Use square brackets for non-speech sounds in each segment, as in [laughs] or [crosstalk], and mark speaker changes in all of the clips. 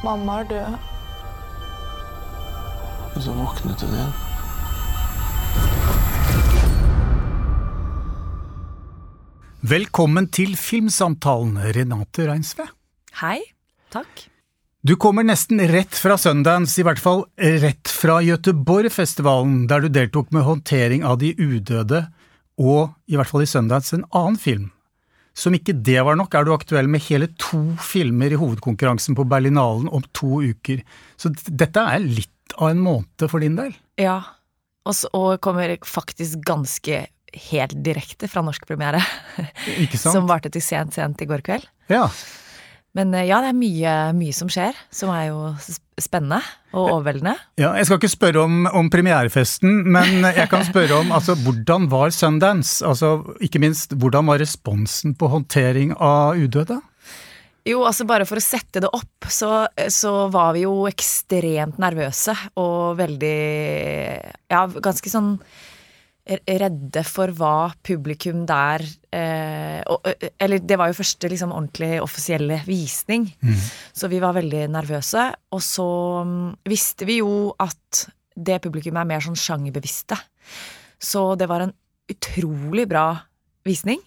Speaker 1: Mamma er død.
Speaker 2: Og så våknet hun igjen.
Speaker 3: Velkommen til Filmsamtalen, Renate Reinsve.
Speaker 4: Hei. Takk.
Speaker 3: Du kommer nesten rett fra Sundance, i hvert fall rett fra Göteborgfestivalen, der du deltok med håndtering av De udøde, og i hvert fall i Sundance en annen film. Som ikke det var nok, er du aktuell med hele to filmer i hovedkonkurransen på Berlinalen om to uker. Så dette er litt av en måned for din del?
Speaker 4: Ja. Og, så, og kommer faktisk ganske helt direkte fra norsk premiere.
Speaker 3: Ikke [laughs] sant?
Speaker 4: Som varte til sent, sent i går kveld.
Speaker 3: Ja.
Speaker 4: Men eh, ja, det er mye, mye som skjer, som er jo spennende og overveldende.
Speaker 3: Ja, jeg skal ikke spørre om, om premierefesten, men jeg kan spørre om altså, hvordan var Sundance? Altså, ikke minst, hvordan var responsen på håndtering av udøde?
Speaker 4: Jo, altså bare for å sette det opp, så, så var vi jo ekstremt nervøse og veldig Ja, ganske sånn redde for hva publikum der eh, og, Eller det var jo første liksom ordentlig offisielle visning, mm. så vi var veldig nervøse. Og så um, visste vi jo at det publikummet er mer sånn sjangerbevisste. Så det var en utrolig bra visning.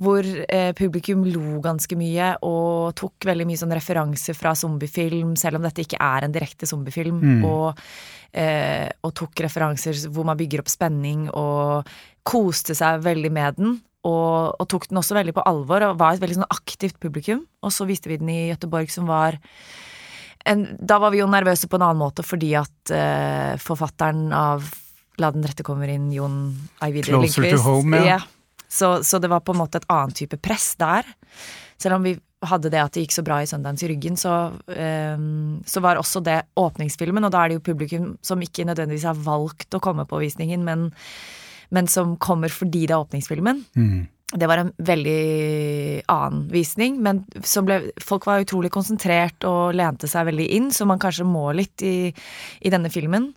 Speaker 4: Hvor eh, publikum lo ganske mye og tok veldig mye sånn referanser fra zombiefilm, selv om dette ikke er en direkte zombiefilm. Mm. Og, eh, og, tok referanser hvor man bygger opp spenning, og koste seg veldig med den. Og, og, tok den også veldig på alvor, og var et veldig sånn aktivt publikum. Og så viste vi den i Gøteborg, som var en, Da var vi jo nervøse på en annen måte fordi at eh, forfatteren av La den rette kommer inn, Jon Ajvide
Speaker 3: Lindqvist Closer to home, ja. ja
Speaker 4: så, så, det var på en måte et annet type press der. Selv om vi hadde det at det gikk så bra i Sundance i ryggen, så, um, så var også det åpningsfilmen, og da er det jo publikum som ikke nødvendigvis har valgt å komme på visningen, men, men som kommer fordi det er åpningsfilmen. Mm. Det var en veldig annen visning, men ble, folk var utrolig konsentrert og lente seg veldig inn, som man kanskje må litt i, i denne filmen.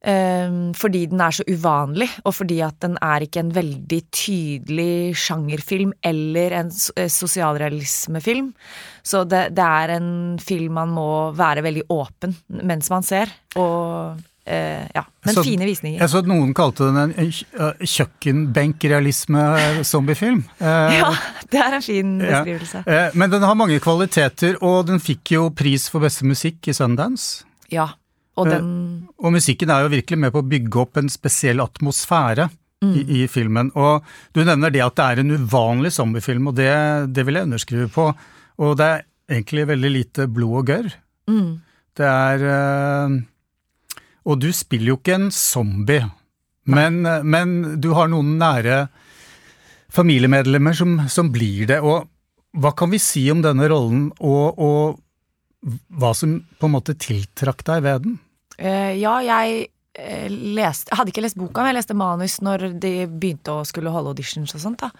Speaker 4: Um, fordi den er så uvanlig, og fordi at den er ikke en veldig tydelig sjangerfilm eller en eh, sosialrealismefilm. Så det, det, er en film man må være veldig åpen mens man ser. Og uh, ja, men så, fine visninger.
Speaker 3: Jeg så at noen kalte den en kjøkkenbenkrealisme-zombiefilm. Uh, [laughs]
Speaker 4: ja, det er en fin beskrivelse.
Speaker 3: Ja. Men den har mange kvaliteter, og den fikk jo pris for beste musikk i Sundance.
Speaker 4: Ja, og, den...
Speaker 3: Eh, og musikken er jo virkelig med på å bygge opp en spesiell atmosfære mm. i, i, filmen. Og du nevner det at det er en uvanlig zombiefilm, og det, det, vil jeg underskrive på. Og det er egentlig veldig lite blod og gørr. Mm. Det er eh, Og du spiller jo ikke en zombie, men, men, du har noen nære familiemedlemmer som, som, blir det. Og hva kan vi si om denne rollen, og, og hva som på en måte tiltrakk deg ved den?
Speaker 4: Uh, ja, jeg uh, leste Jeg hadde ikke lest boka, men jeg leste manus når de begynte å skulle holde auditions og sånt. da.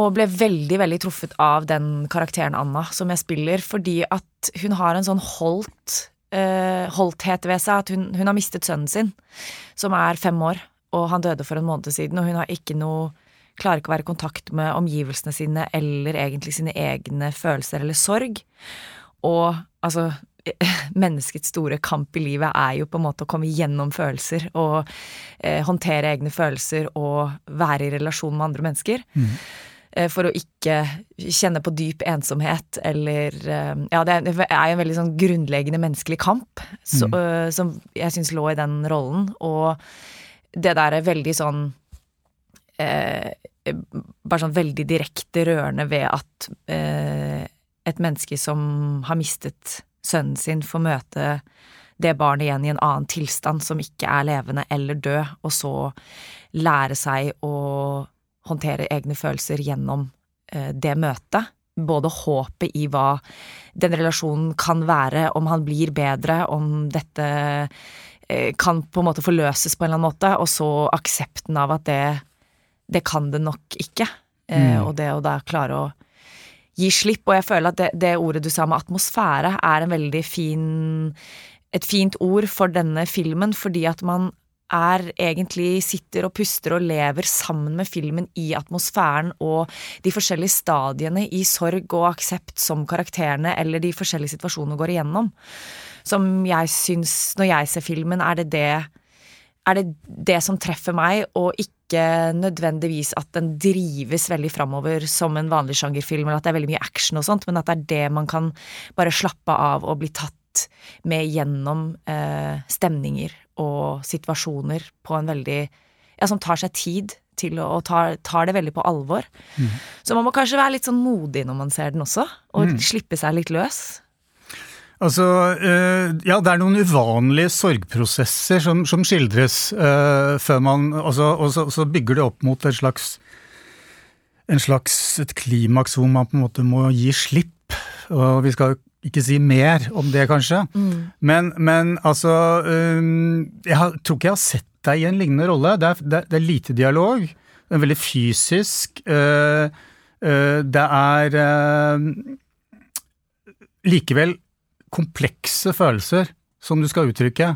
Speaker 4: Og ble veldig veldig truffet av den karakteren Anna som jeg spiller, fordi at hun har en sånn holdt, uh, holdthet ved seg. At hun, hun, har mistet sønnen sin, som er fem år, og han døde for en måned siden. Og hun har ikke noe Klarer ikke å være i kontakt med omgivelsene sine eller egentlig sine egne følelser eller sorg. Og altså [laughs] menneskets store kamp i livet er jo på en måte å komme gjennom følelser og eh, håndtere egne følelser og være i relasjon med andre mennesker. Mm. Eh, for å ikke kjenne på dyp ensomhet eller eh, Ja, det er jo en veldig sånn grunnleggende menneskelig kamp så, mm. uh, som jeg syns lå i den rollen. Og det der er veldig sånn eh, Bare sånn veldig direkte rørende ved at eh, et menneske som har mistet sønnen sin får møte det barnet igjen i en annen tilstand som ikke er levende eller død, og så lære seg å håndtere egne følelser gjennom eh, det møtet. Både håpet i hva den relasjonen kan være, om han blir bedre, om dette eh, kan på en måte forløses på en eller annen måte, og så aksepten av at det, det kan det nok ikke. Eh, mm. Og det å da klare å gi slipp. Og jeg føler at det, det ordet du sa med atmosfære, er en veldig fin et fint ord for denne filmen, fordi at man er egentlig sitter og puster og lever sammen med filmen i atmosfæren og de forskjellige stadiene i sorg og aksept som karakterene eller de forskjellige situasjonene går igjennom. Som jeg syns, når jeg ser filmen, er det det er det det som treffer meg, og ikke nødvendigvis at den drives veldig framover som en vanlig sjangerfilm, eller at det er veldig mye action og sånt, men at det er det man kan bare slappe av og bli tatt med gjennom eh, stemninger og situasjoner på en veldig Ja, som tar seg tid til å, og tar, tar det veldig på alvor.
Speaker 3: Mm.
Speaker 4: Så man må kanskje være litt sånn modig når man ser den også, og
Speaker 3: Mm.
Speaker 4: slippe seg litt løs.
Speaker 3: Altså, eh, ja, det er noen uvanlige sorgprosesser som, som skildres eh, før man altså, Og så, så bygger det opp mot et slags en slags et klimaks hvor man på en måte må gi slipp. Og vi skal ikke si mer om det, kanskje. Men, men altså eh, Jeg har, tror ikke jeg har sett deg i en lignende rolle. Det er, det det er lite dialog. Det er veldig fysisk. eh, eh, det er likevel komplekse følelser som du skal uttrykke.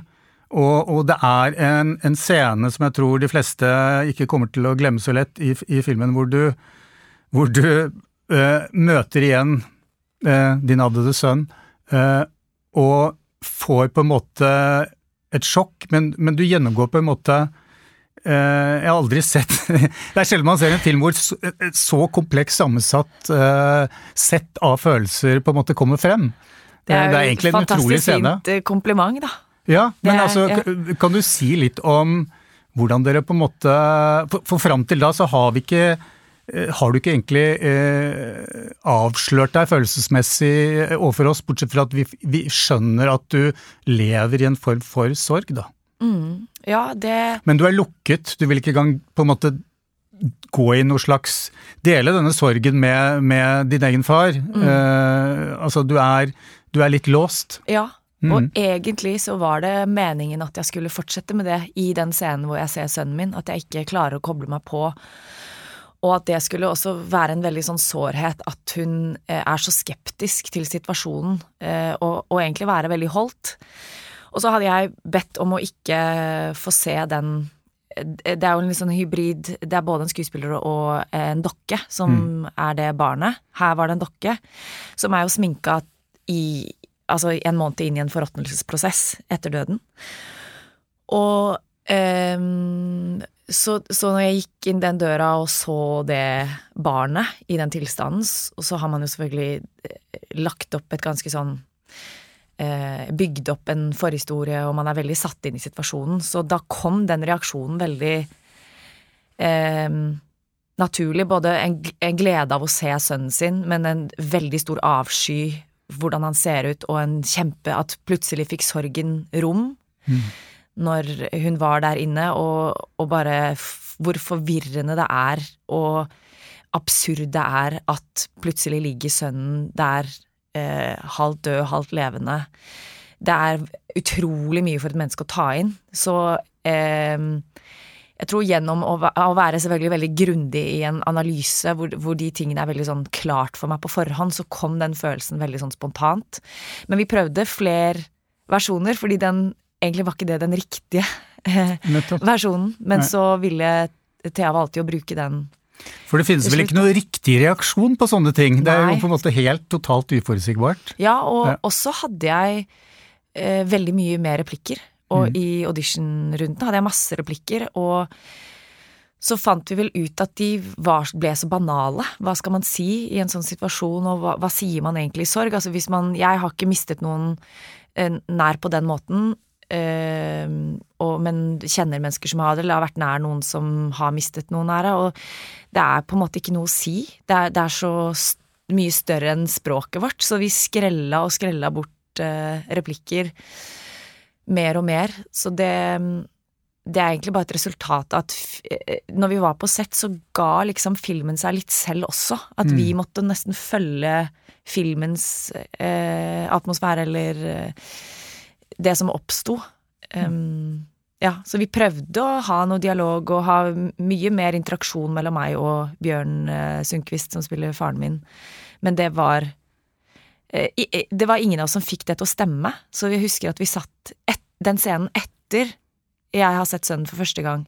Speaker 3: Og, og det er en, en scene som jeg tror de fleste ikke kommer til å glemme så lett i, i filmen, hvor du, hvor du eh, møter igjen eh, din avdøde sønn, eh, og får på en måte et sjokk, men, men du gjennomgår på en måte Jeg har aldri sett [laughs] Det er sjelden man ser en film hvor et så komplekst sammensatt sett av følelser på en måte kommer frem.
Speaker 4: Det er,
Speaker 3: det er egentlig en utrolig
Speaker 4: fantastisk fint eh, kompliment, da.
Speaker 3: Ja, men
Speaker 4: er-
Speaker 3: altså,
Speaker 4: ja.
Speaker 3: kan du si litt om hvordan dere på en måte For, for fram til da så har vi ikke eh, har du ikke egentlig eh, avslørt deg følelsesmessig eh, overfor oss, bortsett fra at vi, vi skjønner at du lever i en form for sorg, da.
Speaker 4: Mm. Ja, det
Speaker 3: Men du er lukket, du vil ikke engang på en måte gå i noe slags Dele denne sorgen med, med din egen far. Eh, altså, du er, du er litt låst.
Speaker 4: Ja.
Speaker 3: Mm.
Speaker 4: Og egentlig så var det meningen at jeg skulle fortsette med det i den scenen hvor jeg ser sønnen min, at jeg ikke klarer å koble meg på. Og at det skulle også være en veldig sånn sårhet at hun eh, er så skeptisk til situasjonen, eh, og, og egentlig være veldig holdt. Og så hadde jeg bedt om å ikke få se den Det er jo en litt sånn hybrid Det er både en skuespiller og en dokke som er det barnet. Her var det en dokke som er jo sminka i Altså en måned inn i en forråtnelsesprosess etter døden. Og um, så, så når jeg gikk inn den døra og så det barnet i den tilstanden, så har man jo selvfølgelig eh, lagt opp et ganske sånn eh, Bygd opp en forhistorie, og man er veldig satt inn i situasjonen. Så da kom den reaksjonen veldig eh, naturlig. Både en, en glede av å se sønnen sin, men en veldig stor avsky hvordan han ser ut, og en kjempe At plutselig fikk sorgen rom når hun var der inne, og, og bare hvor forvirrende det er, og absurd det er at plutselig ligger sønnen der eh, halvt død, halvt levende. Det er utrolig mye for et menneske å ta inn. Så eh, jeg tror gjennom å, være selvfølgelig veldig grundig i en analyse hvor, hvor de tingene er veldig sånn klart for meg på forhånd, så kom den følelsen veldig sånn spontant. Men vi prøvde flere versjoner, fordi den egentlig var ikke det den riktige eh, versjonen. Men
Speaker 3: Nei.
Speaker 4: så ville Thea valgte å bruke den.
Speaker 3: For det finnes vel ikke noe riktig reaksjon på sånne ting? Det er jo på en måte helt totalt uforutsigbart.
Speaker 4: Ja, og
Speaker 3: Ja.
Speaker 4: også hadde jeg eh, veldig mye mer replikker. Og
Speaker 3: Mm.
Speaker 4: i auditionrunden hadde jeg masse replikker, og så fant vi vel ut at de var, ble så banale. Hva skal man si i en sånn situasjon, og hva, hva sier man egentlig i sorg? Altså hvis man Jeg har ikke mistet noen eh, nær på den måten, og, men kjenner mennesker som har det, eller har vært nær noen som har mistet noen nære, og det er på en måte ikke noe å si. Det er, det er så mye større enn språket vårt, så vi skrella og skrella bort eh, replikker mer og mer. Så det, det er egentlig bare et resultat av at eh, når vi var på sett, så ga liksom filmen seg litt selv også. At vi måtte nesten følge filmens eh, atmosfære, eller eh, det som oppsto. Um, ja, så vi prøvde å ha noe dialog og ha mye mer interaksjon mellom meg og Bjørn uh, Sundquist, som spiller faren min, men det var uh, Det var ingen av oss som fikk det til å stemme, så vi husker at vi satt et, den scenen etter jeg har sett sønnen for første gang,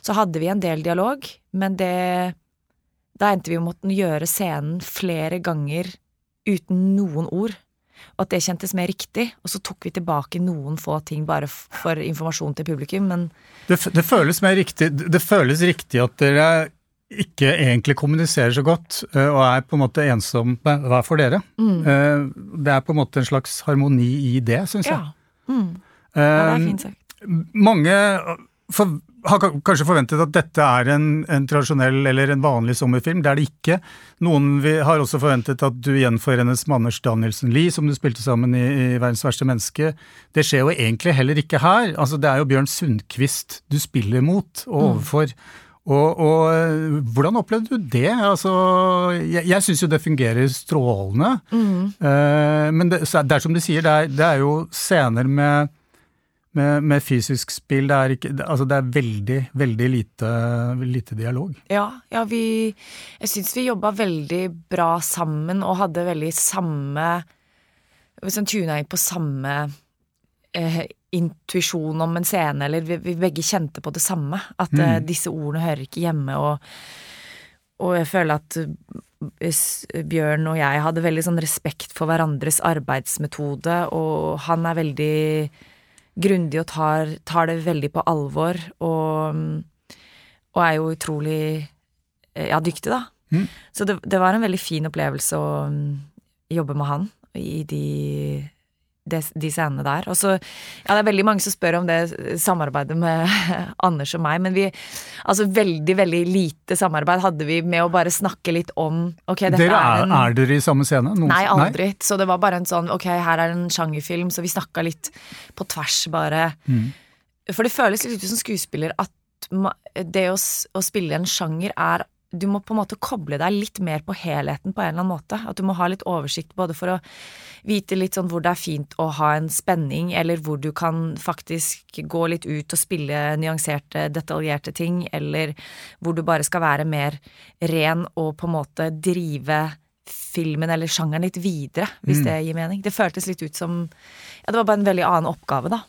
Speaker 4: så hadde vi en del dialog, men det Da endte vi med å gjøre scenen flere ganger uten noen ord. Og at det kjentes mer riktig. Og så tok vi tilbake noen få ting bare for informasjon til publikum, men
Speaker 3: Det, det føles mer riktig Det føles riktig at dere ikke egentlig kommuniserer så godt, eh, og er på en måte ensomme hver for dere. Mm. Det er på en måte en slags harmoni i det, syns jeg.
Speaker 4: ja. Mm. ja det er
Speaker 3: Eh,
Speaker 4: fint sagt.
Speaker 3: Mange for, har kanskje forventet at dette er en, en tradisjonell eller en vanlig sommerfilm. Det er det ikke. Noen vi har også forventet at du gjenforenes med Anders Danielsen Lie, som du spilte sammen i, i 'Verdens verste menneske'. Det skjer jo egentlig heller ikke her. Altså, det er jo Bjørn Sundquist du spiller mot og overfor. Og, og øh, hvordan opplevde du det? Altså, jeg jeg syns jo det fungerer strålende. Eh, men det, så det er som du sier, det er, det er jo scener med, med, med fysisk spill. Det er, ikke, altså det er veldig, veldig lite, lite dialog.
Speaker 4: Ja, ja vi Jeg syns vi jobba veldig bra sammen og hadde veldig samme Liksom tuna inn på samme eh, intuisjon om en scene, eller vi, vi begge kjente på det samme. At eh, disse ordene hører ikke hjemme, og, og jeg føler at eh, Bjørn og jeg hadde veldig sånn respekt for hverandres arbeidsmetode, og han er veldig grundig og tar, tar det veldig på alvor, og og er jo utrolig eh, ja, dyktig, da.
Speaker 3: Mm.
Speaker 4: Så det, det var en veldig fin opplevelse å mm, jobbe med han i de, de, de scenene der. Og så, ja, det er veldig mange som spør om det samarbeidet med [laughs] Anders og meg, men vi Altså veldig, veldig lite samarbeid hadde vi med å bare snakke litt om Ok, dette
Speaker 3: Dere
Speaker 4: er
Speaker 3: er,
Speaker 4: en
Speaker 3: er dere i samme scene? Noen-
Speaker 4: Nei, aldri. Så det var bare en sånn ok, her er en sjangerfilm, så vi snakka litt på tvers, bare.
Speaker 3: Mm.
Speaker 4: For det føles litt ut som skuespiller at det å, å spille en sjanger er Du må på en måte koble deg litt mer på helheten på en eller annen måte. At du må ha litt oversikt både for å vite litt sånn hvor det er fint å ha en spenning, eller hvor du kan faktisk gå litt ut og spille nyanserte, detaljerte ting, eller hvor du bare skal være mer ren og på en måte drive filmen eller sjangeren litt videre, hvis det gir mening. Det føltes litt ut som Ja, det var bare en veldig annen oppgave, da.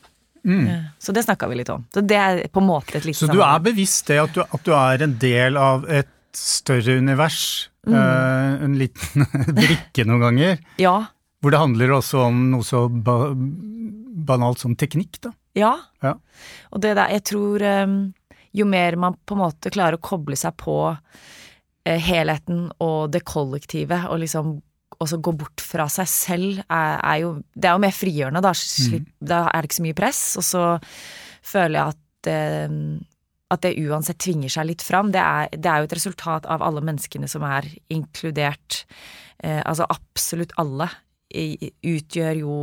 Speaker 4: Mm. Så det snakka vi litt om. Så det er på en måte et litt
Speaker 3: Så du er bevisst det at du, at du er en del av et større univers?
Speaker 4: Mm.
Speaker 3: eh, en liten [laughs] brikke noen ganger?
Speaker 4: Ja.
Speaker 3: Hvor det handler også om noe så ba banalt som teknikk, da.
Speaker 4: Ja.
Speaker 3: Ja.
Speaker 4: Og det der, jeg tror um, jo mer man på en måte klarer å koble seg på eh, helheten og det kollektive, og liksom også gå bort fra seg selv, er, er jo Det er jo mer frigjørende, da. Slipp, Da er det ikke så mye press, og så føler jeg at eh, at det uansett tvinger seg litt fram. Det er, det er jo et resultat av alle menneskene som er inkludert. Eh, altså absolutt alle i, utgjør jo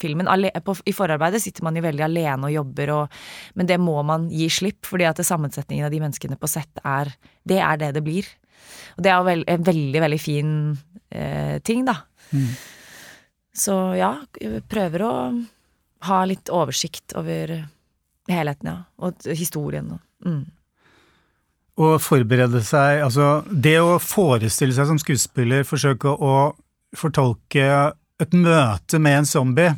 Speaker 4: filmen. I forarbeidet sitter man jo veldig alene og jobber, og, men det må man gi slipp, fordi at sammensetningen av de menneskene på sett er Det er det det blir. Og det er jo vel, en veldig, veldig fin eh, ting, da. Så ja, prøver å ha litt oversikt over helheten, ja. Og historien. og Mm.
Speaker 3: Å forberede seg Altså, det å forestille seg som skuespiller, forsøke å fortolke et møte med en zombie,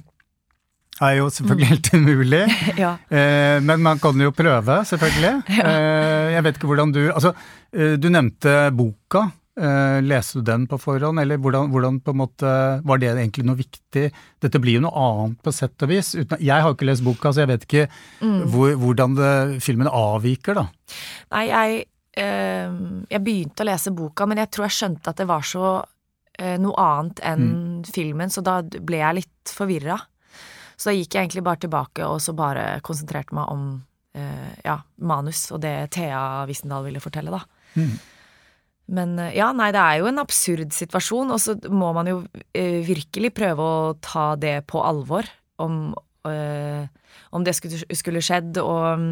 Speaker 3: er jo selvfølgelig helt umulig. [laughs]
Speaker 4: Ja.
Speaker 3: Eh, men man kan jo prøve, selvfølgelig. [laughs] Eh, jeg vet ikke hvordan du Altså, eh, du nevnte boka. Eh, leste du den på forhånd, eller hvordan, hvordan på en måte Var det egentlig noe viktig? Dette blir jo noe annet på sett og vis. Uten, jeg har ikke lest boka, så jeg vet ikke hvor, hvordan det, filmen avviker, da.
Speaker 4: Nei, jeg, eh, jeg begynte å lese boka, men jeg tror jeg skjønte at det var så eh, noe annet enn filmen, så da ble jeg litt forvirra. Så da gikk jeg egentlig bare tilbake og så bare konsentrerte meg om ja, manus og det Thea Wissendal ville fortelle, da. Men eh, ja, nei, det er jo en absurd situasjon, og så må man jo eh, virkelig prøve å ta det på alvor, om, eh, om det skulle, skulle skjedd, og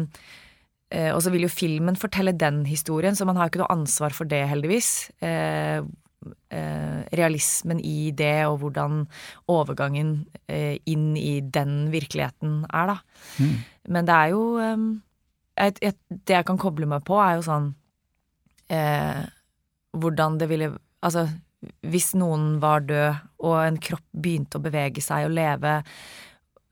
Speaker 4: eh, og så vil jo filmen fortelle den historien, så man har ikke noe ansvar for det, heldigvis. Eh, eh, realismen i det, og hvordan overgangen inn i den virkeligheten er, da. Men det er jo et, et, Det jeg kan koble meg på, er jo sånn Hvordan det ville Altså, hvis noen var død, og en kropp begynte å bevege seg og leve,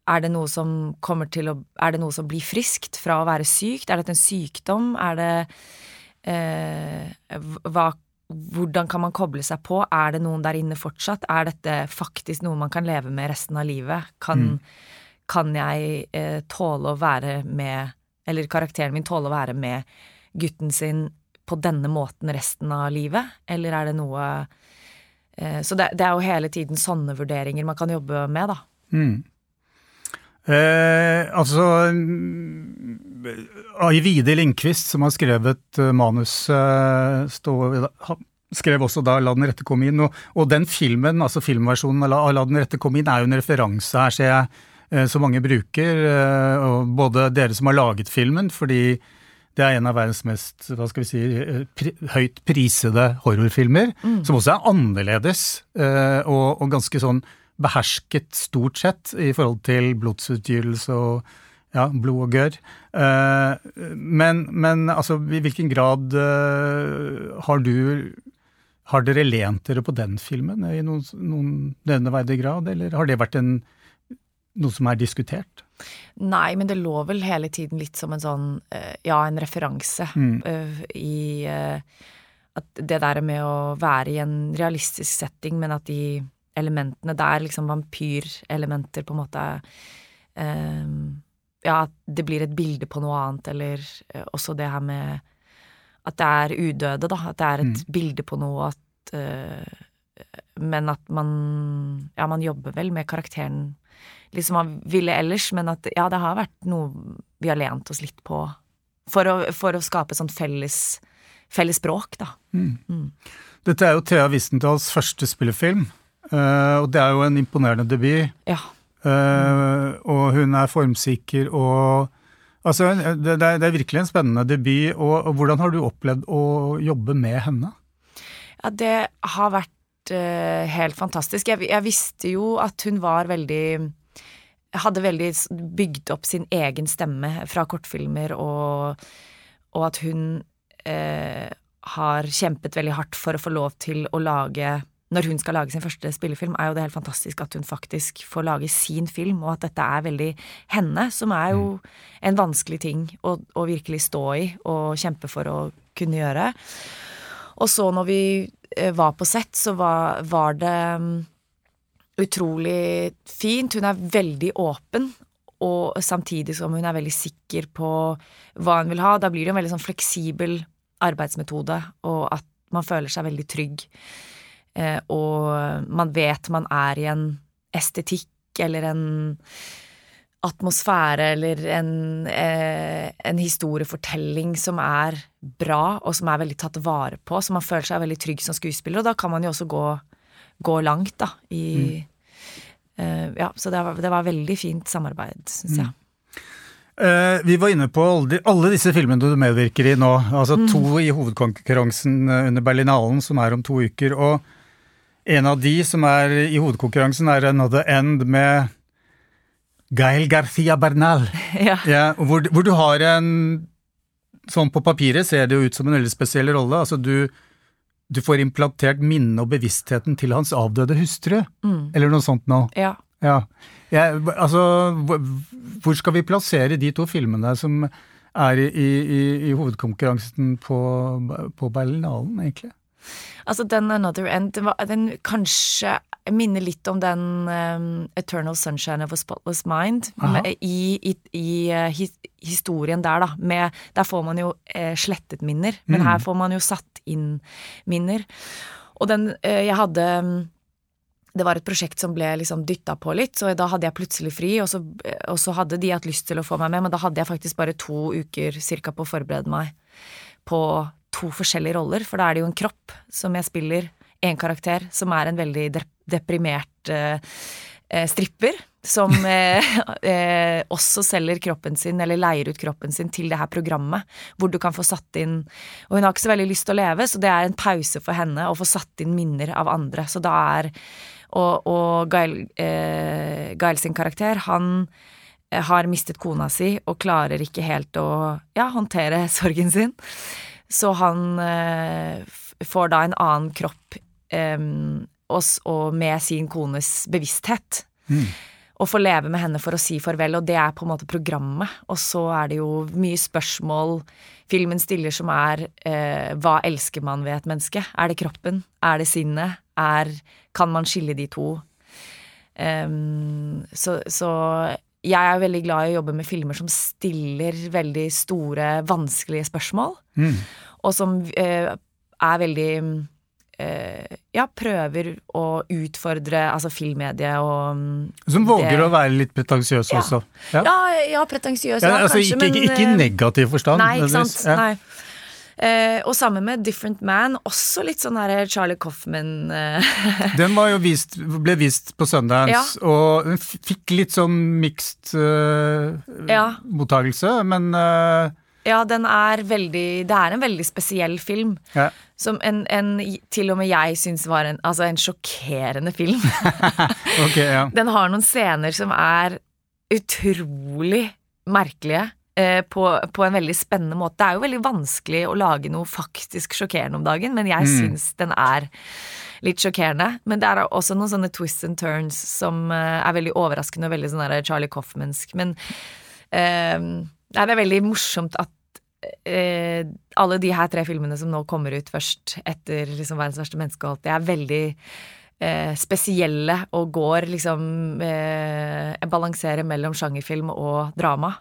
Speaker 4: Er det noe som kommer til å Er det noe som blir friskt fra å være sykt? Er dette en sykdom? Er det eh, hva, Hvordan kan man koble seg på? Er det noen der inne fortsatt? Er dette faktisk noe man kan leve med resten av livet? Kan, kan jeg eh, tåle å være med Eller karakteren min tåle å være med gutten sin på denne måten resten av livet? Eller er det noe eh, Så det, det er jo hele tiden sånne vurderinger man kan jobbe med, da.
Speaker 3: Mm. Eh, altså mm, Aivide Lindqvist, som har skrevet manuset, manus, uh, stå, skrev også da 'La den rette komme inn'. Og, og den filmen, altså filmversjonen av 'La den rette komme inn', er jo en referanse her, ser jeg, som mange bruker. både dere som har laget filmen, fordi det er en av verdens mest hva skal vi si, pri, høyt prisede horrorfilmer, mm. som også er annerledes og, og ganske sånn behersket stort sett i forhold til blodsutgytelse og ja, blod og gørr. Uh, men, men, altså, i hvilken grad har du Har dere lent dere på den filmen i noen, noen nevneverdig grad, eller har det vært en, noe som er diskutert?
Speaker 4: Nei, men det lå vel hele tiden litt som en sånn, uh, ja, en referanse mm. i at det der med å være i en realistisk setting, men at de elementene der, liksom vampyrelementer, på en måte um, Ja, at det blir et bilde på noe annet, eller også det her med at det er udøde, da. At det er et mm. bilde på noe, at uh, Men at man Ja, man jobber vel med karakteren liksom man ville ellers, men at ja, det har vært noe vi har lent oss litt på. For å, for å skape sånn felles, felles språk, da. Mm. Mm.
Speaker 3: Dette er jo Thea Wistendals første spillefilm. Uh, og det er jo en imponerende debut.
Speaker 4: Ja.
Speaker 3: Mm. og hun er formsikker og Altså, det, er, det er, virkelig en spennende debut. Og, og, hvordan har du opplevd å jobbe med henne?
Speaker 4: Ja, det har vært uh, helt fantastisk. Jeg, jeg, visste jo at hun var veldig Hadde veldig bygd opp sin egen stemme fra kortfilmer, og, og at hun har kjempet veldig hardt for å få lov til å lage når hun skal lage sin første spillefilm, er jo det helt fantastisk at hun faktisk får lage sin film, og at dette er veldig henne, som er jo mm. en vanskelig ting å, å virkelig stå i og kjempe for å kunne gjøre. Og så når vi eh, var på sett, så var, var det utrolig fint. Hun er veldig åpen, og samtidig som hun er veldig sikker på hva hun vil ha. Da blir det en veldig sånn fleksibel arbeidsmetode, og at man føler seg veldig trygg. Eh, og man vet man er i en estetikk eller en atmosfære eller en, eh, en, historiefortelling som er bra, og som er veldig tatt vare på, så man føler seg veldig trygg som skuespiller, og da kan man jo også gå, gå langt, da, i mm. uh, Ja, så det var, det var veldig fint samarbeid, syns jeg. Mm.
Speaker 3: Uh, vi var inne på alle, alle, disse filmene du medvirker i nå. Altså mm. to i hovedkonkurransen under Berlinalen, som er om to uker. Og en av de som er i hovedkonkurransen, er Another End med Gael Garcia Bernal. [laughs]
Speaker 4: Ja.
Speaker 3: ja hvor, hvor, du har en Sånn på papiret ser det jo ut som en veldig spesiell rolle. Altså du, du får implantert minnet og bevisstheten til hans avdøde hustru, mm. eller noe sånt noe.
Speaker 4: Ja.
Speaker 3: ja. ja altså, hvor skal vi plassere de to filmene som er i, i, i hovedkonkurransen på, på Berlinalen, egentlig?
Speaker 4: Altså, den Another End, den, den kanskje minner litt om den um, Eternal Sunshine of a Spotless Mind. Med, I, i, i uh, his, historien der, da. Med, der får man jo uh, slettet minner, men mm. her får man jo satt inn minner. Og den uh, Jeg hadde um, det var et prosjekt som ble liksom dytta på litt, så da hadde jeg plutselig fri, og så, og så, hadde de hatt lyst til å få meg med, men da hadde jeg faktisk bare to uker cirka på å forberede meg på to forskjellige roller, for da er det jo en kropp som jeg spiller, én karakter som er en veldig deprimert eh, eh, stripper. Som [laughs] eh, også selger kroppen sin, eller leier ut kroppen sin til det her programmet, hvor du kan få satt inn Og hun har ikke så veldig lyst til å leve, så det er en pause for henne å få satt inn minner av andre. Så da er Og, og Gael, eh, Gael sin karakter, han har mistet kona si og klarer ikke helt å ja, håndtere [laughs] sorgen sin. Så han eh, får da en annen kropp eh, og, og, med sin kones bevissthet. Mm. og få leve med henne for å si farvel, og det er på en måte programmet. Og så er det jo mye spørsmål filmen stiller som er eh, hva elsker man ved et menneske? Er det kroppen? Er det sinnet? Er, kan man skille de to? Um, så, så jeg er veldig glad i å jobbe med filmer som stiller veldig store, vanskelige spørsmål.
Speaker 3: Mm.
Speaker 4: Og som eh, er veldig Ja, prøver å utfordre altså filmmediet og mm,
Speaker 3: Som våger
Speaker 4: det-
Speaker 3: å være litt pretensiøs
Speaker 4: Ja.
Speaker 3: også.
Speaker 4: Ja, ja pretensiøs,
Speaker 3: Ja,
Speaker 4: ja,
Speaker 3: altså,
Speaker 4: kanskje,
Speaker 3: ikke,
Speaker 4: men
Speaker 3: ikke, i
Speaker 4: eh,
Speaker 3: negativ forstand.
Speaker 4: Nei, ikke sant.
Speaker 3: Ja.
Speaker 4: Nei. Eh, og sammen med Different Man, også litt sånn her Charlie Coffman eh, [laughs]
Speaker 3: Den vist, ble vist på Sundance, og den fikk litt sånn mixed uh,
Speaker 4: Ja.
Speaker 3: mottagelse, men uh,
Speaker 4: Ja, den er veldig Det er en veldig spesiell film.
Speaker 3: ja.
Speaker 4: Som en, en til og med jeg syns var en, altså en sjokkerende film. [laughs]
Speaker 3: okay, ja.
Speaker 4: Den har noen scener som er utrolig merkelige. eh, På, på en veldig spennende måte. Det er jo veldig vanskelig å lage noe faktisk sjokkerende om dagen, men jeg
Speaker 3: Mm.
Speaker 4: syns den er litt sjokkerende. Men det er også noen sånne twists and turns som eh, er veldig overraskende og veldig sånn Charlie Coffmansk. Men eh, nei, det er veldig morsomt at eh, alle de her tre filmene som nå kommer ut først etter liksom verdens verste menneske og alt, det er veldig eh, spesielle og går liksom eh, balanserer mellom sjangerfilm og drama.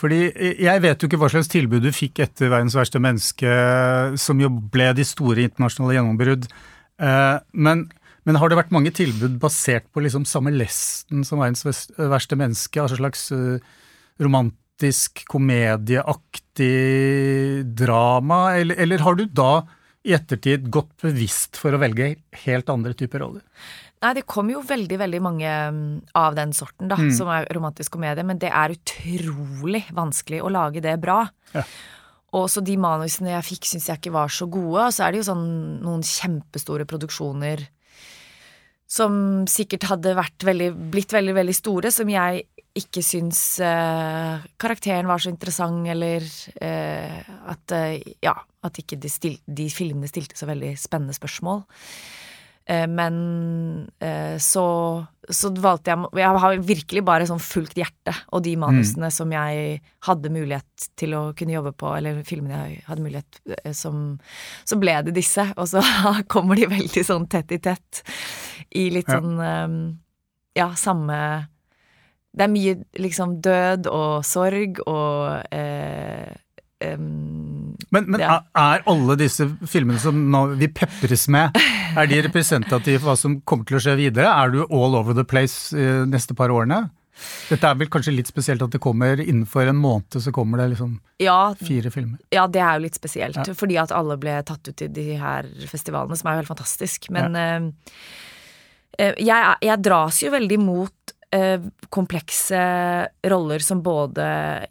Speaker 3: Fordi jeg vet jo ikke hva slags tilbud du fikk etter 'Verdens verste menneske', som jo ble de store internasjonale gjennombrudd. Eh, Men, men har det vært mange tilbud basert på liksom samme lesten som 'Verdens verste menneske'? Altså slags eh, romantisk, komedieaktig drama? Eller, eller har du da i ettertid gått bevisst for å velge helt andre typer roller?
Speaker 4: Nei, det kommer jo veldig, veldig mange mm, av den sorten, da,
Speaker 3: Mm.
Speaker 4: som er romantisk komedie, men det er utrolig vanskelig å lage det bra.
Speaker 3: Ja.
Speaker 4: Og så de manusene jeg fikk, syns jeg ikke var så gode. Og så er det jo sånn noen kjempestore produksjoner som sikkert hadde vært veldig, blitt veldig, veldig store, som jeg ikke syns eh, karakteren var så interessant, eller eh, at eh, Ja, at ikke de, stil, de filmene stilte så veldig spennende spørsmål. Eh, men eh, så, så valgte jeg Jeg har virkelig bare sånn fulgt hjertet og de manusene som jeg hadde mulighet til å kunne jobbe på, eller filmene jeg hadde mulighet som Så ble det disse, og så [laughs] kommer de veldig sånn tett i tett i litt
Speaker 3: Ja.
Speaker 4: sånn Ja, samme Det er mye liksom død og sorg og eh, um,
Speaker 3: Men, men
Speaker 4: Ja.
Speaker 3: er alle disse filmene som vi pepres med, er de representative for hva som kommer til å skje videre? Er du all over the place de neste par årene? Dette er vel kanskje litt spesielt at det kommer innenfor en måned, så kommer det liksom
Speaker 4: Ja,
Speaker 3: fire filmer.
Speaker 4: Ja, det er jo litt spesielt,
Speaker 3: Ja.
Speaker 4: fordi at alle ble tatt ut i de her festivalene, som er jo helt fantastisk. Men eh, eh, jeg, jeg dras jo veldig mot eh, komplekse roller som både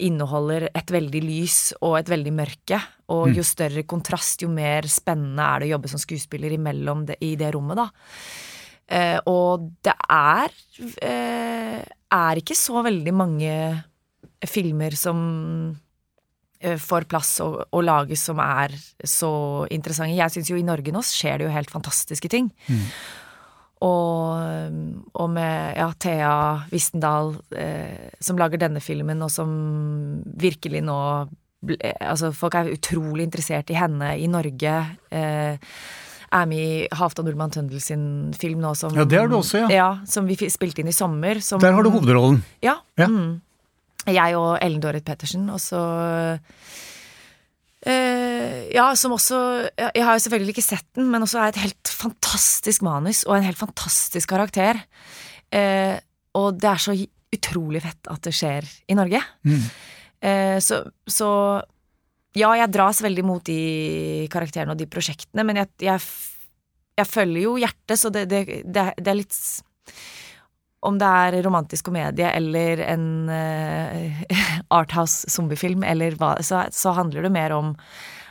Speaker 4: inneholder et veldig lys og et veldig mørke. Og jo større kontrast, jo mer spennende er det å jobbe som skuespiller det, i det rommet, da. Eh, og det er eh, er ikke så veldig mange filmer som eh, får plass og, og lages som er så interessante. Jeg syns jo i Norge nå skjer det jo helt fantastiske ting. Og, og med ja, Thea Wistendal eh, som lager denne filmen, og som virkelig nå ble, Altså, folk er utrolig interessert i henne i Norge. Eh, er med i Halvdan Ullmann Tøndel sin film nå som
Speaker 3: Ja, det er du også, ja.
Speaker 4: Ja, som vi spilte inn i sommer. Som,
Speaker 3: Der har du hovedrollen.
Speaker 4: ja.
Speaker 3: Ja.
Speaker 4: Mm. Jeg og Ellen Dorrit Pettersen, og så eh, Ja, som også Jeg har jo selvfølgelig ikke sett den, men også er et helt fantastisk manus og en helt fantastisk karakter. Eh, og det er så utrolig fett at det skjer i Norge.
Speaker 3: Mm.
Speaker 4: Eh, så, så ja, jeg dras veldig mot de karakterene og de prosjektene, men jeg, jeg, jeg følger jo hjertet, så det, det, det, er- det er litt Om det er romantisk komedie eller en [laughs] uh, arthouse zombiefilm eller hva, så, så handler det mer om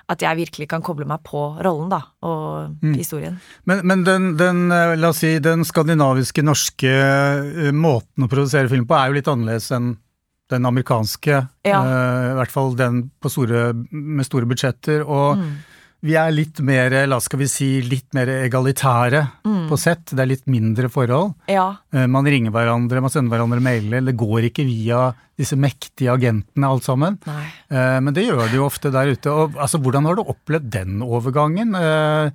Speaker 4: at jeg virkelig kan koble meg på rollen, da, og historien.
Speaker 3: Men, men den, den, eh, la oss si, den skandinaviske, norske eh, måten å produsere film på er jo litt annerledes enn den amerikanske.
Speaker 4: Ja.
Speaker 3: Uh, I hvert fall den på store, med store budsjetter. Og
Speaker 4: Mm.
Speaker 3: Vi er litt mer, la skal vi si, litt mer egalitære på sett. Det er litt mindre forhold.
Speaker 4: Ja.
Speaker 3: Eh, Man ringer hverandre, man sender hverandre mailer. Det går ikke via disse mektige agentene alt sammen.
Speaker 4: Nei.
Speaker 3: Eh, Men det gjør det jo ofte der ute. Og, altså, hvordan har du opplevd den overgangen? Eh,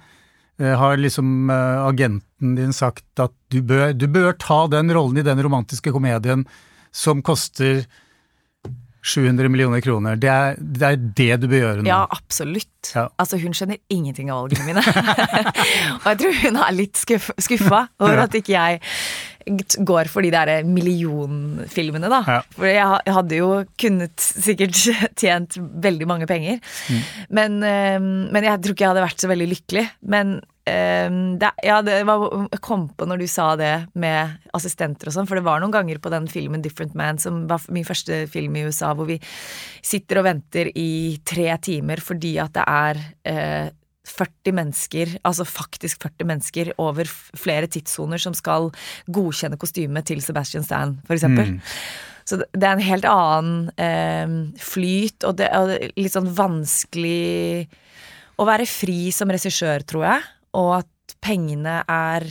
Speaker 3: Har liksom agenten din sagt at du bør, du bør ta den rollen i den romantiske komedien som koster 700 millioner kroner. Det er, det er det du bør gjøre nå.
Speaker 4: Ja, absolutt.
Speaker 3: Ja.
Speaker 4: Altså, hun skjønner ingenting av valgene mine. [laughs] og jeg tror hun er litt skuff, skuffa over
Speaker 3: Ja.
Speaker 4: at ikke jeg går for de der millionfilmene, da.
Speaker 3: Ja.
Speaker 4: For jeg hadde jo kunnet sikkert [laughs] tjent veldig mange penger.
Speaker 3: Mm.
Speaker 4: Men, eh, men jeg tror ikke jeg hadde vært så veldig lykkelig. Men eh, det, ja, det var, jeg kom på når du sa det med assistenter og sånn, for det var noen ganger på den filmen Different Man, som var min første film i USA, hvor vi sitter og venter i tre timer fordi at det er eh, 40 mennesker, altså faktisk 40 mennesker over flere tidssoner som skal godkjenne kostymet til Sebastian Stan, for eksempel. Så det det er en helt annen eh, flyt, og det er litt sånn vanskelig å være fri som regissør, tror jeg, og at pengene er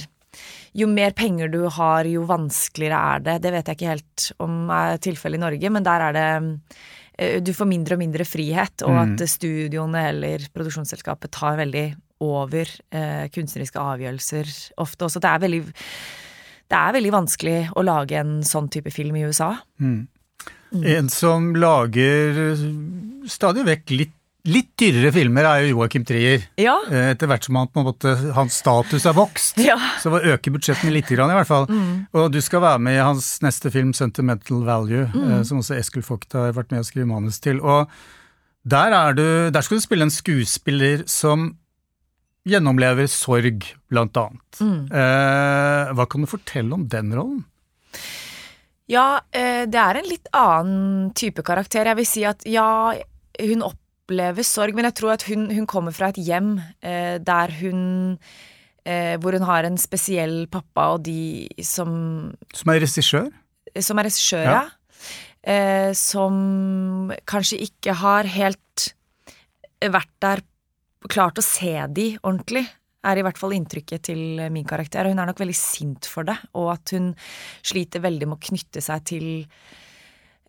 Speaker 4: jo mer penger du har, jo vanskeligere er det. Det vet jeg ikke helt om er tilfellet i Norge, men der er det eh, Du får mindre og mindre frihet, og at studioene eller produksjonsselskapet tar veldig over eh, kunstneriske avgjørelser ofte også. Det er veldig det er veldig vanskelig å lage en sånn type film i USA.
Speaker 3: En som lager stadig vekk litt, litt dyrere filmer, er jo Joakim Trier.
Speaker 4: Ja.
Speaker 3: Eh, Etter hvert som han, måte, hans status er vokst,
Speaker 4: Ja.
Speaker 3: så øker budsjettene litt, grann, i hvert fall. Og du skal være med i hans neste film, 'Sentimental Value', mm. som også Eskil Vogt har vært med å skrive manus til. Og der, er du, der skal du spille en skuespiller som gjennomlever sorg, blant annet. Eh, hva kan du fortelle om den rollen?
Speaker 4: Ja, eh, det er en litt annen type karakter. Jeg vil si at ja, hun opplever sorg, men jeg tror at hun, hun kommer fra et hjem eh, der hun eh, Hvor hun har en spesiell pappa og de som,
Speaker 3: Som er regissør?
Speaker 4: som er regissør,
Speaker 3: Ja.
Speaker 4: ja. Eh, som kanskje ikke har helt vært der Klart å se de ordentlig er i hvert fall inntrykket til min karakter. Hun er nok veldig sint for det, og at hun sliter veldig med å knytte seg til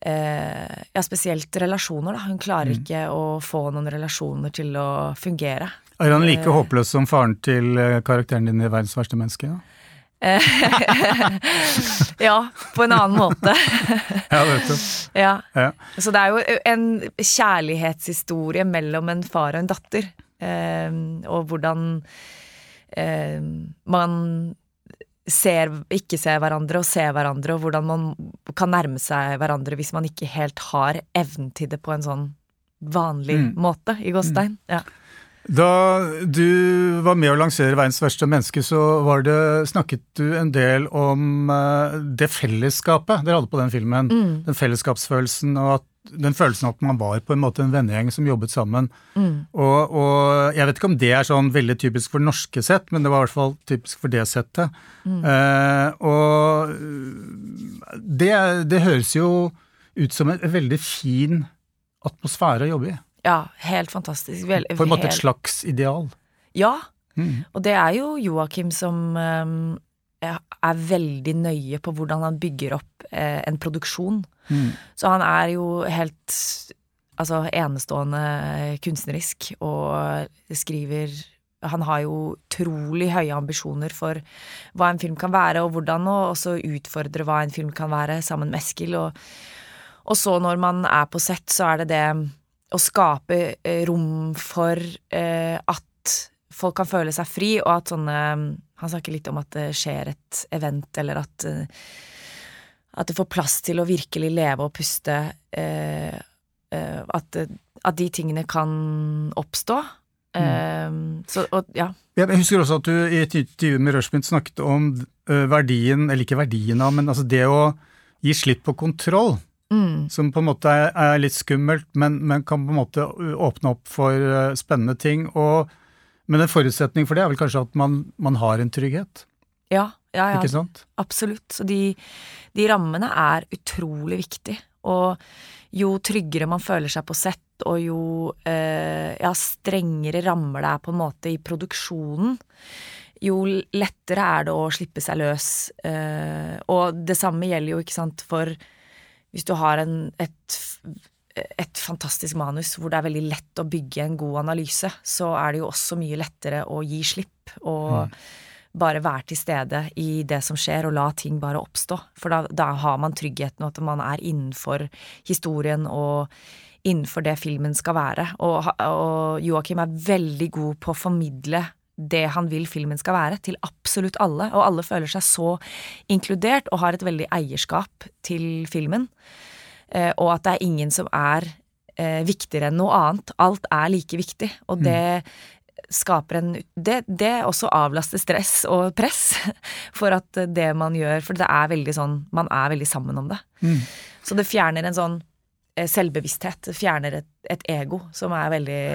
Speaker 4: eh, ja, spesielt relasjoner. Da. Hun klarer ikke å få noen relasjoner til å fungere.
Speaker 3: Er han like
Speaker 4: Eh.
Speaker 3: håpløs som faren til eh, karakteren din i 'Verdens verste menneske'? Ja? [laughs]
Speaker 4: Ja, på en annen måte. [laughs]
Speaker 3: Ja, vet du. [laughs]
Speaker 4: ja.
Speaker 3: Ja.
Speaker 4: Så det er jo en kjærlighetshistorie mellom en far og en datter. Eh, og hvordan eh, man ser, ikke ser hverandre og ser hverandre, og hvordan man kan nærme seg hverandre hvis man ikke helt har evnen til det på en sånn vanlig
Speaker 3: Mm.
Speaker 4: måte, i Gåstein. Ja.
Speaker 3: Da du var med å lansere 'Verdens verste menneske', så var det, snakket du en del om eh, det fellesskapet dere hadde på den filmen.
Speaker 4: Mm.
Speaker 3: Den fellesskapsfølelsen og at, den følelsen at man var på en måte en vennegjeng som jobbet sammen.
Speaker 4: Mm.
Speaker 3: Og, og jeg vet ikke om det er sånn veldig typisk for norske sett, men det var i hvert fall typisk for det settet.
Speaker 4: Mm.
Speaker 3: Eh, og det, det høres jo ut som en veldig fin atmosfære å jobbe i.
Speaker 4: ja, helt fantastisk. Vel,
Speaker 3: På en måte et slags ideal.
Speaker 4: Ja,
Speaker 3: Mm.
Speaker 4: Og det er jo Joakim som um, er veldig nøye på hvordan han bygger opp eh, en produksjon.
Speaker 3: Mm.
Speaker 4: Så han er jo helt altså enestående kunstnerisk og skriver Han har jo utrolig høye ambisjoner for hva en film kan være, og hvordan å også utfordre hva en film kan være, sammen med Eskil. Og, og så når man er på sett, så er det det å skape eh, rom for eh, at folk kan føle seg fri, og at sånne Han snakker litt om at det skjer et event, eller at eh, at det får plass til å virkelig leve og puste. Eh, eh, at, at de tingene kan oppstå. Eh, så, og, ja.
Speaker 3: Jeg husker også at du i et intervju med Rushmint snakket om verdien, eller ikke verdien av, men altså det å gi slipp på kontroll.
Speaker 4: Mm,
Speaker 3: Som på en måte er, er litt skummelt, men, men kan på en måte åpne opp for spennende ting. Og, men en forutsetning for det er vel kanskje at man, man har en trygghet,
Speaker 4: ja, ja,
Speaker 3: ikke sant?
Speaker 4: absolutt. Så de, de rammene er utrolig viktig. Og jo tryggere man føler seg på sett, og jo eh, ja, strengere rammer det er på en måte i produksjonen, jo lettere er det å slippe seg løs. Eh, og det samme gjelder jo, ikke sant, for hvis du har en, et, et fantastisk manus hvor det er veldig lett å bygge en god analyse, så er det jo også mye lettere å gi slipp og mm. Bare være til stede i det som skjer, og la ting bare oppstå. For da, da har man tryggheten, og at man er innenfor historien og innenfor det filmen skal være. Og, og Joakim er veldig god på å formidle det han vil filmen skal være, til absolutt alle. Og alle føler seg så inkludert og har et veldig eierskap til filmen. Eh, og at det er ingen som er eh, viktigere enn noe annet. Alt er like viktig. Og det skaper en det, det også avlaster stress og press [laughs] for at det man gjør For det er veldig sånn Man er veldig sammen om det. Mm. Så det fjerner en sånn eh, selvbevissthet. Det fjerner et, et ego som er veldig,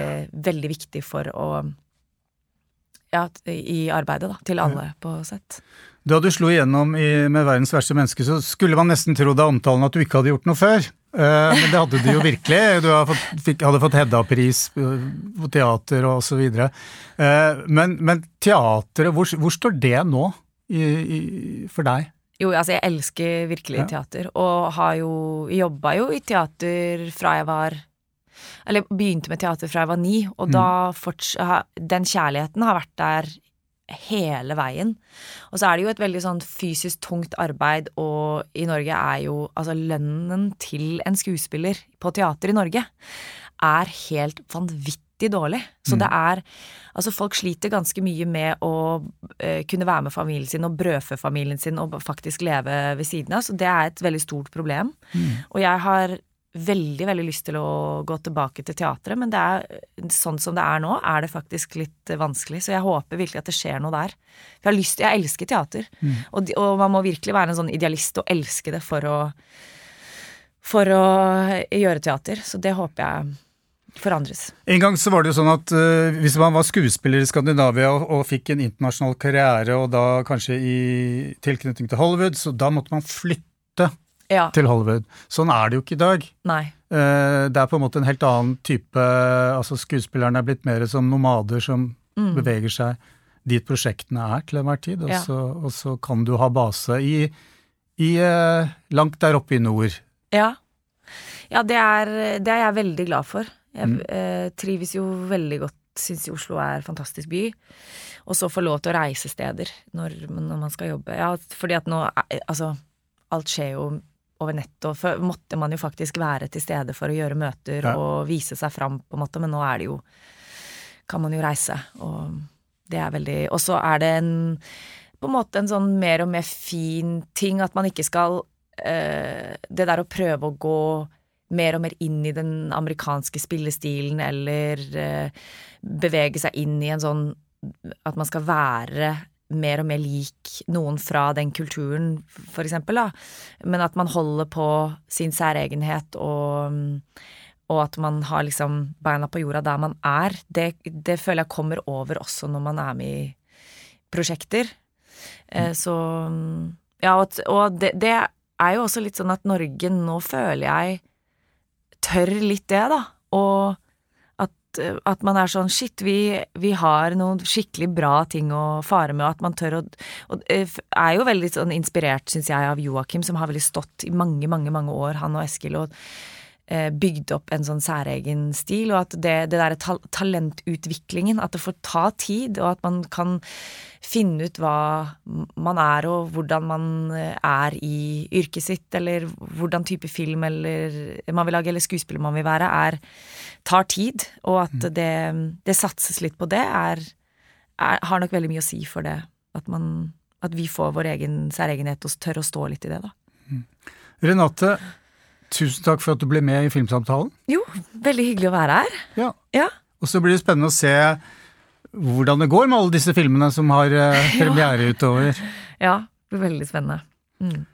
Speaker 4: veldig viktig for å ja, i arbeidet, da, til alle på sett.
Speaker 3: Da du slo igjennom i, med 'Verdens verste menneske', så skulle man nesten tro da omtalen at du ikke hadde gjort noe før. Uh, men det hadde du jo virkelig. Du hadde fått, fått Hedda-pris på teater og så videre. Uh, men, men teateret, hvor, hvor, står det nå i, i, for deg?
Speaker 4: Jo, altså jeg elsker virkelig ja. teater, og har jo jobba jo i teater fra jeg var eller begynte med teater fra jeg var ni, og mm. da forts, Den kjærligheten har vært der hele veien. Og så er det jo et veldig sånn fysisk tungt arbeid, og i Norge er jo altså lønnen til en skuespiller på teater i Norge er helt vanvittig dårlig. Så mm. det er Altså, folk sliter ganske mye med å eh, kunne være med familien sin og brødfø familien sin og faktisk leve ved siden av, så det er et veldig stort problem. Mm. Og jeg har veldig, veldig lyst til å gå tilbake til teatret, men det er sånn som det er nå, er det faktisk litt vanskelig. Så jeg håper virkelig at det skjer noe der. For jeg har lyst Jeg elsker teater. Mm. Og, og, man må virkelig være en sånn idealist og elske det for å for å gjøre teater. Så det håper jeg forandres.
Speaker 3: En gang så var det jo sånn at uh, hvis man var skuespiller i Skandinavia og, og, fikk en internasjonal karriere, og da kanskje i tilknytning til Hollywood, så da måtte man flytte ja. til Hollywood. Sånn er det jo ikke i dag.
Speaker 4: Nei.
Speaker 3: Eh, det er på en måte en helt annen type altså Skuespillerne er blitt mer som nomader som mm. beveger seg dit prosjektene er til enhver tid, og, ja. så, og, så, kan du ha base i, i eh, langt der oppe i nord.
Speaker 4: Ja. Ja, det er, det er jeg veldig glad for. Jeg mm. eh, trives jo veldig godt, syns Oslo er en fantastisk by. Og så få lov til å reise steder når, når man skal jobbe. Ja, fordi at nå Altså, alt skjer jo over nett, og før måtte man jo faktisk være til stede for å gjøre møter ja. og vise seg fram, på en måte, men nå er det jo Kan man jo reise, og det er veldig Og så er det en på en måte en sånn mer og mer fin ting at man ikke skal øh, Det der å prøve å gå mer og mer inn i den amerikanske spillestilen, eller øh, bevege seg inn i en sånn At man skal være mer og mer lik noen fra den kulturen, for eksempel, da. Men at man holder på sin særegenhet og, og at man har liksom beina på jorda der man er, det, det, føler jeg kommer over også når man er med i prosjekter. Mm. så Ja, og, og det, det er jo også litt sånn at Norge nå føler jeg tør litt det, da. Og at man er sånn shit, vi, vi, har noen skikkelig bra ting å fare med, og at man tør å Og eh, er jo veldig sånn inspirert, syns jeg, av Joakim, som har veldig stått i mange, mange, mange år, han og Eskil, og bygd opp en sånn særegen stil, og at det, det derre ta talentutviklingen, at det får ta tid, og at man kan finne ut hva man er og hvordan man eh, er i yrket sitt, eller hvordan type film eller man vil lage, eller skuespiller man vil være, er tar tid, og at mm. det, det satses litt på det, er, er, har nok veldig mye å si for det. At, man, at vi får vår egen særegenhet og tør å stå litt i det, da. Mm.
Speaker 3: Renate, Tusen takk for at du ble med i Filmsamtalen.
Speaker 4: Jo, veldig hyggelig å være her.
Speaker 3: Ja. ja. Og så blir det spennende å se hvordan det går med alle disse filmene som har eh, [laughs] premiere utover.
Speaker 4: Ja, det blir veldig spennende. Mm.